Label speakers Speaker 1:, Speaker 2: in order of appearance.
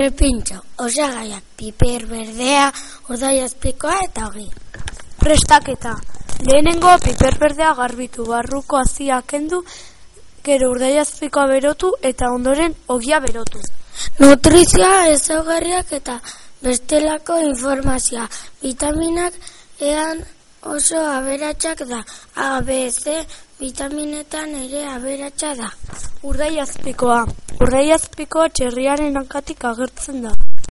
Speaker 1: Erpintxo, osagaiak, piper berdea, azpikoa eta hogi.
Speaker 2: Prestaketa. Lehenengo piper berdea garbitu, barruko azia kendu, gero urdai azpikoa berotu eta ondoren ogia berotu.
Speaker 1: Nutrizioa ezaugarriak eta bestelako informazioa. Vitaminak ean oso aberatsak da. A, B, C vitaminetan ere aberatsa da.
Speaker 2: Urdai azpikoa. Urdai azpikoa txerriaren hankatik agertzen da.